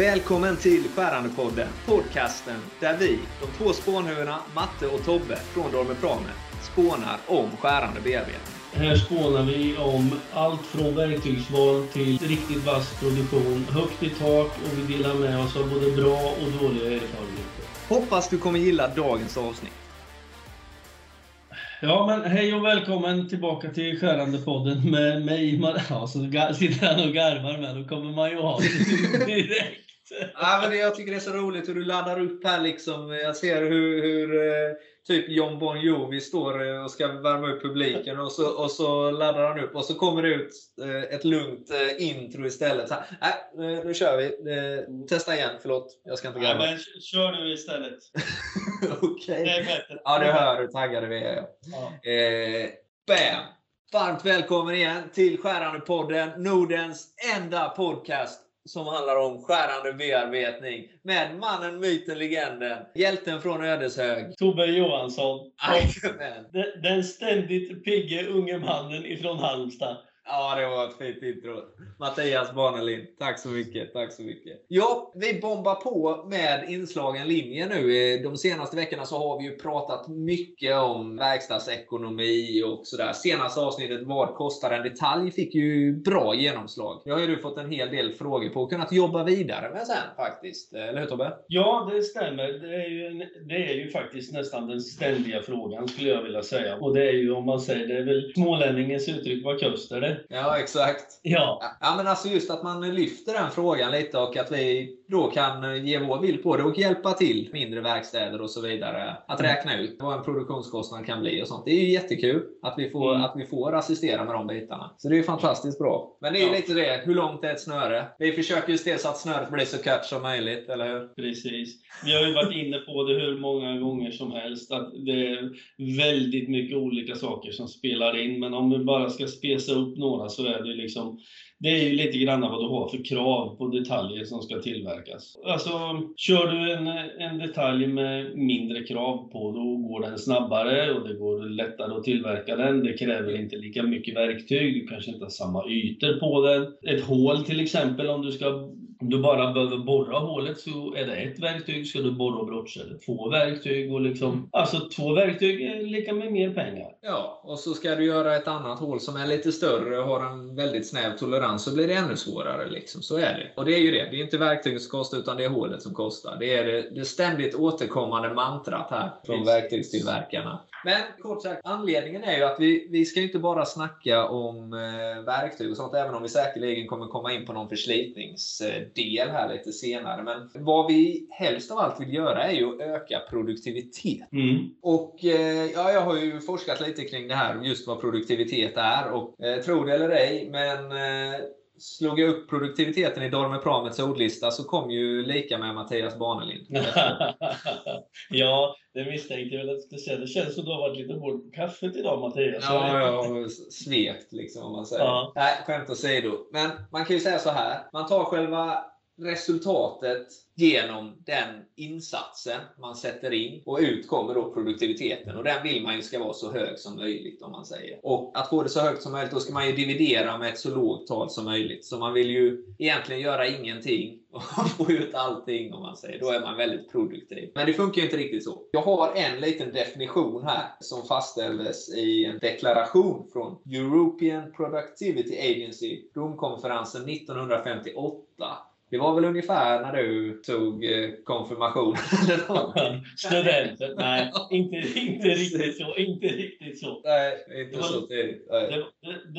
Välkommen till Skärandepodden, podcasten där vi, de två spånhuvudena Matte och Tobbe från Dormer Prame, spånar om skärande bearbetning. Här spånar vi om allt från verktygsval till riktigt vass produktion, högt i tak och vi delar med oss av både bra och dåliga erfarenheter. Hoppas du kommer gilla dagens avsnitt. Ja, men hej och välkommen tillbaka till Skärandepodden med mig. Ja, så sitter han och garvar med, då kommer man ju ha det direkt. Ja, men jag tycker det är så roligt hur du laddar upp här. Liksom. Jag ser hur, hur eh, typ John Bon Jovi står eh, och ska värma upp publiken och så, och så laddar han upp och så kommer det ut eh, ett lugnt intro istället. Så här, äh, nu kör vi. Testa igen, förlåt. Jag ska inte garva. Ja, men kör du istället. Okej. Okay. Ja, du hör hur taggade vi är. Ja. Eh, bam! Varmt välkommen igen till Skärandepodden, Nordens enda podcast som handlar om skärande bearbetning med mannen, myten, legenden, hjälten från Ödeshög. Tobbe Johansson. Den, ständigt pigge unge mannen ifrån Halmstad. Ja, det var ett fint intro. Mattias Barnelind, tack så mycket. Tack så mycket. Ja, vi bombar på med inslagen linje nu. Eh, de senaste veckorna så har vi ju pratat mycket om verkstadsekonomi och sådär. Senaste avsnittet, Vad kostar en detalj? fick ju bra genomslag. Det har ju du fått en hel del frågor på och kunnat jobba vidare med sen faktiskt. Eh, eller hur Tobbe? Ja, det stämmer. Det är, ju, det är ju faktiskt nästan den ständiga frågan skulle jag vilja säga. Och det är ju om man säger, det är väl smålänningens uttryck, vad kostar det? Ja, exakt. Ja. ja, men alltså just att man lyfter den frågan lite och att vi då kan ge vår bild på det och hjälpa till mindre verkstäder och så vidare. Att mm. räkna ut vad en produktionskostnad kan bli och sånt. Det är ju jättekul att vi får, mm. att vi får assistera med de bitarna. Så det är ju fantastiskt bra. Men det är ju ja. lite det, hur långt är ett snöre? Vi försöker ju se så att snöret blir så kort som möjligt, eller hur? Precis. Vi har ju varit inne på det hur många gånger som helst, att det är väldigt mycket olika saker som spelar in. Men om vi bara ska spesa upp några så är det liksom det är ju lite grann vad du har för krav på detaljer som ska tillverkas. Alltså, kör du en, en detalj med mindre krav på, då går den snabbare och det går lättare att tillverka den. Det kräver inte lika mycket verktyg, du kanske inte har samma ytor på den. Ett hål till exempel, om du ska om du bara behöver borra hålet så är det ett verktyg. Ska du borra och brotcha är det två verktyg. Och liksom, alltså två verktyg är lika med mer pengar. Ja, och så ska du göra ett annat hål som är lite större och har en väldigt snäv tolerans så blir det ännu svårare. Liksom. Så är det. Och det är ju det. Det är inte verktyget som kostar utan det är hålet som kostar. Det är det, det ständigt återkommande mantrat här från verktygstillverkarna. Men kort sagt, anledningen är ju att vi, vi ska inte bara snacka om eh, verktyg och sånt, även om vi säkerligen kommer komma in på någon förslitningsdel här lite senare. Men vad vi helst av allt vill göra är ju att öka produktivitet. Mm. Och eh, ja, jag har ju forskat lite kring det här, just vad produktivitet är. Och eh, tro det eller ej, men eh, slog jag upp produktiviteten i Dormer Pramets ordlista så kom ju lika med Mattias Barnelind. ja, det misstänkte jag väl att du skulle säga. Det känns som du har varit lite hård på kaffet idag Mattias. Ja, jag har svept liksom om man säger. Ja. Nej, skämt åsido. Men man kan ju säga så här. Man tar själva resultatet genom den insatsen man sätter in. Och ut kommer då produktiviteten. Och den vill man ju ska vara så hög som möjligt om man säger. Och att få det så högt som möjligt, då ska man ju dividera med ett så lågt tal som möjligt. Så man vill ju egentligen göra ingenting och få ut allting om man säger. Då är man väldigt produktiv. Men det funkar ju inte riktigt så. Jag har en liten definition här som fastställdes i en deklaration från European Productivity Agency, Romkonferensen 1958. Det var väl ungefär när du tog eh, konfirmation? Studenten? Nej, inte, inte riktigt så. Inte riktigt så. Nej, inte det var, så tidigt. Det,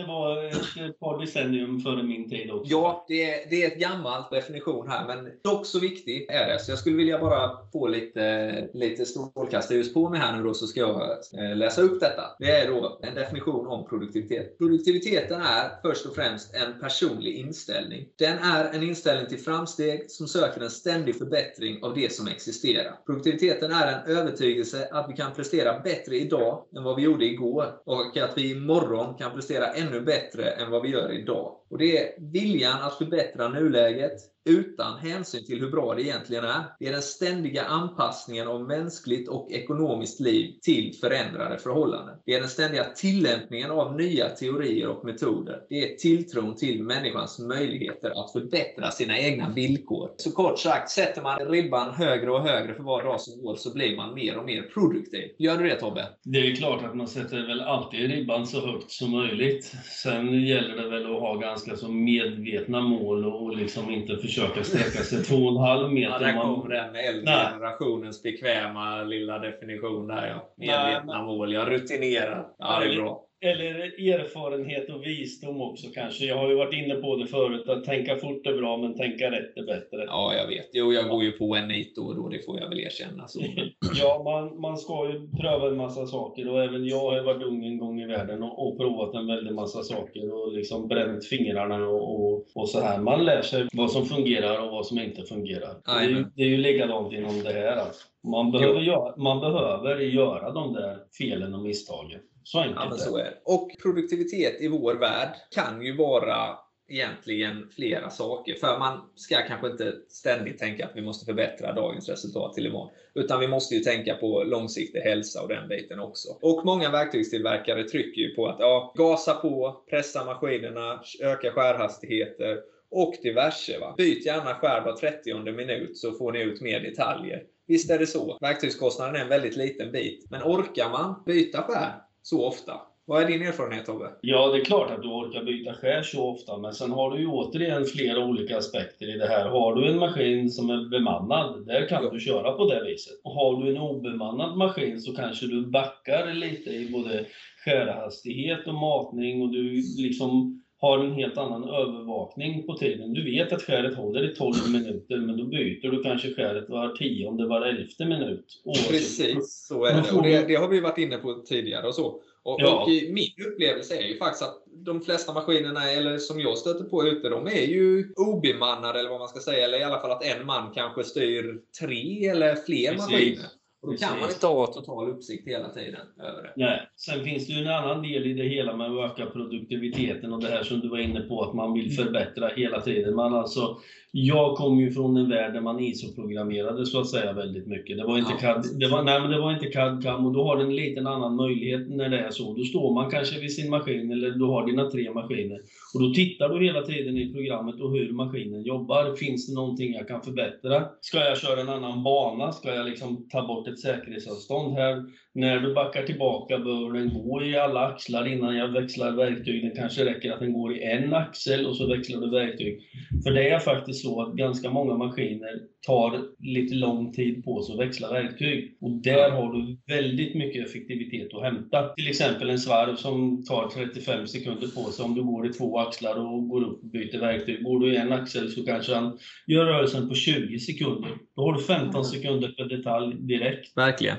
det, var ett par decennium före min tid också. Ja, det är, det är ett gammalt definition här, men dock så viktig är det. Så jag skulle vilja bara få lite, lite strålkastarljus på mig här nu då, så ska jag eh, läsa upp detta. Det är då en definition om produktivitet. Produktiviteten är först och främst en personlig inställning. Den är en inställning till framsteg som söker en ständig förbättring av det som existerar. Produktiviteten är en övertygelse att vi kan prestera bättre idag än vad vi gjorde igår och att vi imorgon kan prestera ännu bättre än vad vi gör idag. Och Det är viljan att förbättra nuläget, utan hänsyn till hur bra det egentligen är. Det är den ständiga anpassningen av mänskligt och ekonomiskt liv till förändrade förhållanden. Det är den ständiga tillämpningen av nya teorier och metoder. Det är tilltron till människans möjligheter att förbättra sina egna villkor. Så kort sagt, sätter man ribban högre och högre för var dag som går så blir man mer och mer produktiv. Gör du det Tobbe? Det är klart att man sätter väl alltid ribban så högt som möjligt. Sen gäller det väl att ha ganska så medvetna mål och liksom inte försöka sträcka sig två och en halv meter. Ja, där kom den äldre generationens bekväma lilla definition där ja. Medvetna mål, ja. Rutinerad. Ja, det är bra. Eller erfarenhet och visdom också kanske. Jag har ju varit inne på det förut, att tänka fort är bra, men tänka rätt är bättre. Ja, jag vet. Jo, jag går ju på en nit då och då, det får jag väl erkänna. Så. ja, man, man ska ju pröva en massa saker och även jag har varit ung en gång i världen och, och provat en väldig massa saker och liksom bränt fingrarna och, och, och, så här. Man lär sig vad som fungerar och vad som inte fungerar. Det är, ju, det är ju likadant inom det här. Alltså. Man, behöver göra, man behöver göra de där felen och misstagen. Så enkelt ja, så är det. Och produktivitet i vår värld kan ju vara egentligen flera saker. För man ska kanske inte ständigt tänka att vi måste förbättra dagens resultat till imorgon. Utan vi måste ju tänka på långsiktig hälsa och den biten också. Och många verktygstillverkare trycker ju på att ja, gasa på, pressa maskinerna, öka skärhastigheter och diverse. Va? Byt gärna skär var 30 minut så får ni ut mer detaljer. Visst är det så. Verktygskostnaden är en väldigt liten bit. Men orkar man byta skär så ofta? Vad är din erfarenhet Tobbe? Ja, det är klart att du orkar byta skär så ofta, men sen har du ju återigen flera olika aspekter i det här. Har du en maskin som är bemannad, där kan ja. du köra på det viset. Och har du en obemannad maskin så kanske du backar lite i både skärhastighet och matning och du liksom har en helt annan övervakning på tiden. Du vet att skäret håller i 12 minuter, men då byter du kanske skäret var tionde, var elfte minut. Precis, så är det. Och det, det, har vi varit inne på tidigare och så. Och, ja. och, min upplevelse är ju faktiskt att de flesta maskinerna, eller som jag stöter på ute, de är ju obemannade eller vad man ska säga. Eller i alla fall att en man kanske styr tre eller fler Precis. maskiner. Och då kan man inte ha total uppsikt hela tiden över det. Nej. Sen finns det ju en annan del i det hela med att öka produktiviteten och det här som du var inne på, att man vill mm. förbättra hela tiden. Man alltså, jag kom ju från en värld där man ISO-programmerade så att säga väldigt mycket. Det var inte, ja, CAD, det var, nej, men det var inte CAD-CAM och du har en liten annan möjlighet när det är så. Då står man kanske vid sin maskin eller du har dina tre maskiner och då tittar du hela tiden i programmet och hur maskinen jobbar. Finns det någonting jag kan förbättra? Ska jag köra en annan bana? Ska jag liksom ta bort ett säkerhetsavstånd här? När du backar tillbaka behöver den gå i alla axlar innan jag växlar verktyg. Det kanske räcker att den går i en axel och så växlar du verktyg. För det är faktiskt så att ganska många maskiner tar lite lång tid på sig att växla verktyg. Och där har du väldigt mycket effektivitet att hämta. Till exempel en svarv som tar 35 sekunder på sig om du går i två axlar och går upp och byter verktyg. Går du i en axel så kanske han gör rörelsen på 20 sekunder. Då har du 15 sekunder per detalj direkt. Verkligen.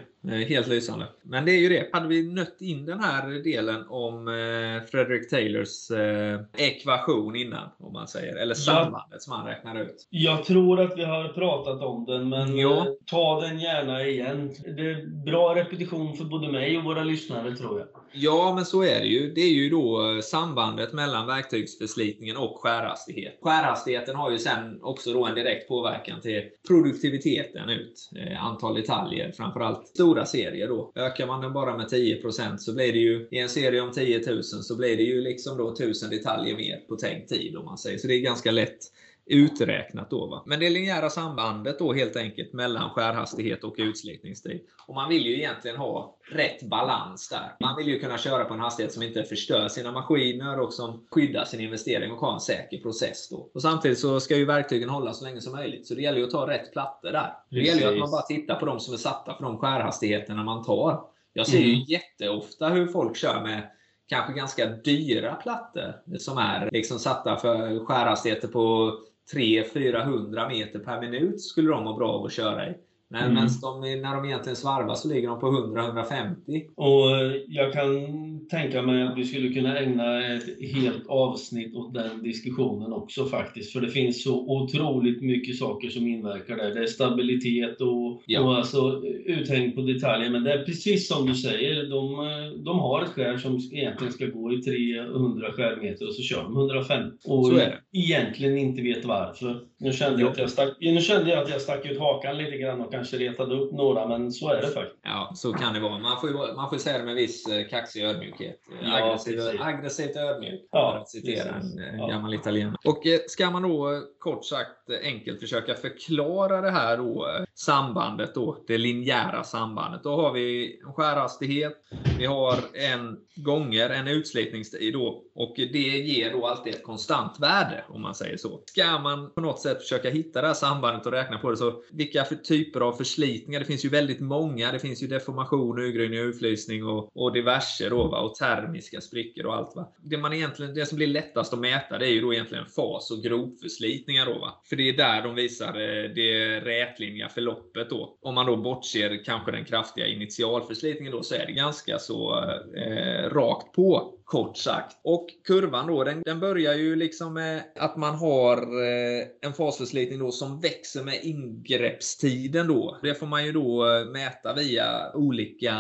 Helt lysande. Men det är ju det. Hade vi nött in den här delen om eh, Frederick Taylors eh, ekvation innan, om man säger, eller sambandet som han räknar ut? Jag tror att vi har pratat om den, men ja. Eh, ta den gärna igen. Det är bra repetition för både mig och våra lyssnare, tror jag. Ja, men så är det ju. Det är ju då sambandet mellan verktygsförslitningen och skärhastighet. Skärhastigheten har ju sen också då en direkt påverkan till effektiviteten ut. Eh, antal detaljer, framförallt stora serier då. Ökar man den bara med 10% så blir det ju, i en serie om 10 000 så blir det ju liksom då 1000 detaljer mer på tänkt tid om man säger. Så det är ganska lätt uträknat då. Va? Men det linjära sambandet då helt enkelt mellan skärhastighet och utslitningstid. Och man vill ju egentligen ha rätt balans där. Man vill ju kunna köra på en hastighet som inte förstör sina maskiner och som skyddar sin investering och ha en säker process då. Och samtidigt så ska ju verktygen hålla så länge som möjligt. Så det gäller ju att ta rätt plattor där. Det gäller ju att man bara tittar på de som är satta för de skärhastigheterna man tar. Jag ser ju mm. jätteofta hur folk kör med kanske ganska dyra plattor som är liksom satta för skärhastigheter på 300-400 meter per minut skulle de må bra av att köra i. Men mm. de, när de egentligen svarvar så ligger de på 100-150. Och jag kan tänka mig att vi skulle kunna ägna ett helt avsnitt åt den diskussionen också faktiskt. För det finns så otroligt mycket saker som inverkar där. Det är stabilitet och, ja. och alltså uthäng på detaljer. Men det är precis som du säger, de, de har ett skär som egentligen ska gå i 300 skärmeter och så kör de 150. Och så är det. egentligen inte vet varför. Nu kände, jag att jag stack, nu kände jag att jag stack ut hakan lite grann och kanske retade upp några, men så är det faktiskt. Ja, så kan det vara. Man får, man får säga det med viss eh, kaxig ödmjukhet. Ja, aggressiv, aggressivt ödmjuk, ja, för att citera precis. en ja. gammal italienare. Och ska man då kort sagt enkelt försöka förklara det här då, sambandet då, det linjära sambandet. Då har vi en skärhastighet, vi har en gånger en utslitningstid då och det ger då alltid ett konstant värde om man säger så. Ska man på något sätt försöka hitta det här sambandet och räkna på det så vilka för typer av förslitningar? Det finns ju väldigt många. Det finns ju deformation, urgröpning, urflysning och, och diverse då va? och termiska sprickor och allt va. Det man egentligen, det som blir lättast att mäta det är ju då egentligen fas och grovförslitningar då va. För det är där de visar eh, det rätlinjiga förloppet då. Om man då bortser kanske den kraftiga initialförslitningen då så är det ganska så eh, rakt på kort sagt. Och kurvan då, den, den börjar ju liksom med att man har eh, en fasförslitning då som växer med ingreppstiden då. Det får man ju då eh, mäta via olika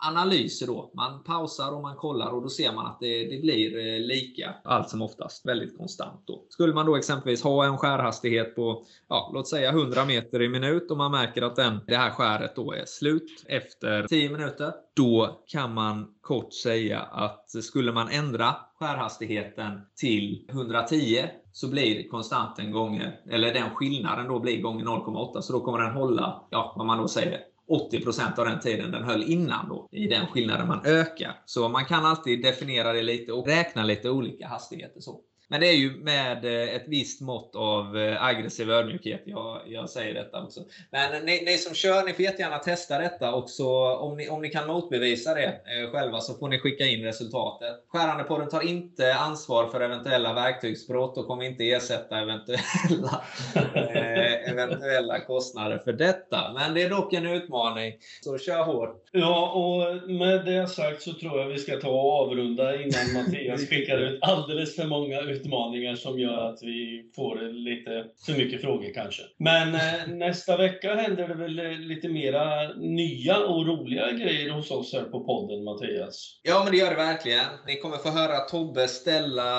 analyser då. Man pausar och man kollar och då ser man att det, det blir eh, lika allt som oftast. Väldigt konstant då. Skulle man då exempelvis ha en skärhastighet på, ja, låt säga 100 meter i minut och man märker att den, det här skäret då är slut efter 10 minuter. Då kan man kort säga att skulle man ändra skärhastigheten till 110 så blir konstanten gånger, eller den skillnaden då blir gånger 0,8 så då kommer den hålla, ja vad man då säger, 80% av den tiden den höll innan då, i den skillnaden man ökar. Så man kan alltid definiera det lite och räkna lite olika hastigheter. så. Men det är ju med eh, ett visst mått av eh, aggressiv ödmjukhet jag, jag säger detta också. Men ni, ni, som kör, ni får jättegärna testa detta också. Om ni, om ni kan motbevisa det eh, själva så får ni skicka in resultatet. Skärandepodden tar inte ansvar för eventuella verktygsbrott och kommer inte ersätta eventuella, eh, eventuella kostnader för detta. Men det är dock en utmaning. Så kör hårt! Ja, och med det sagt så tror jag vi ska ta och avrunda innan Mattias skickar ut alldeles för många ut utmaningar som gör att vi får lite för mycket frågor kanske. Men eh, nästa vecka händer det väl eh, lite mera nya och roliga grejer hos oss här på podden, Mattias? Ja, men det gör det verkligen. Ni kommer få höra Tobbe ställa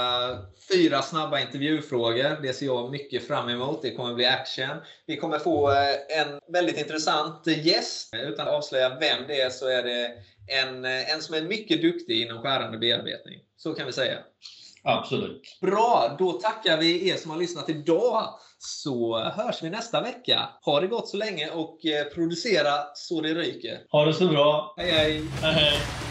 fyra snabba intervjufrågor. Det ser jag mycket fram emot. Det kommer bli action. Vi kommer få eh, en väldigt intressant gäst. Utan att avslöja vem det är så är det en, en som är mycket duktig inom skärande bearbetning. Så kan vi säga. Absolut. Bra! Då tackar vi er som har lyssnat idag. Så hörs vi nästa vecka. Ha det gott så länge och eh, producera så det ryker. Ha det så bra. Hej hej! hej, hej.